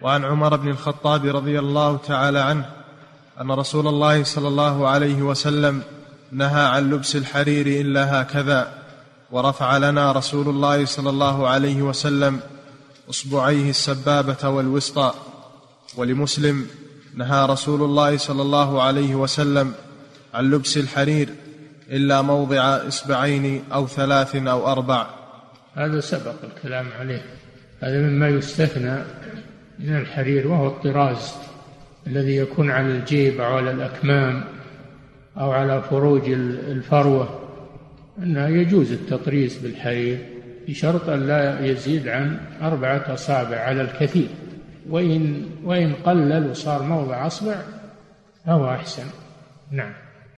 وعن عمر بن الخطاب رضي الله تعالى عنه أن رسول الله صلى الله عليه وسلم نهى عن لبس الحرير إلا هكذا ورفع لنا رسول الله صلى الله عليه وسلم أصبعيه السبابة والوسطى ولمسلم نهى رسول الله صلى الله عليه وسلم عن لبس الحرير إلا موضع إصبعين أو ثلاث أو أربع. هذا سبق الكلام عليه. هذا مما يستثنى من الحرير وهو الطراز الذي يكون على الجيب أو على الأكمام أو على فروج الفروة. أنه يجوز التطريز بالحرير بشرط أن لا يزيد عن أربعة أصابع على الكثير. وإن وإن قلل وصار موضع أصبع فهو أحسن. نعم.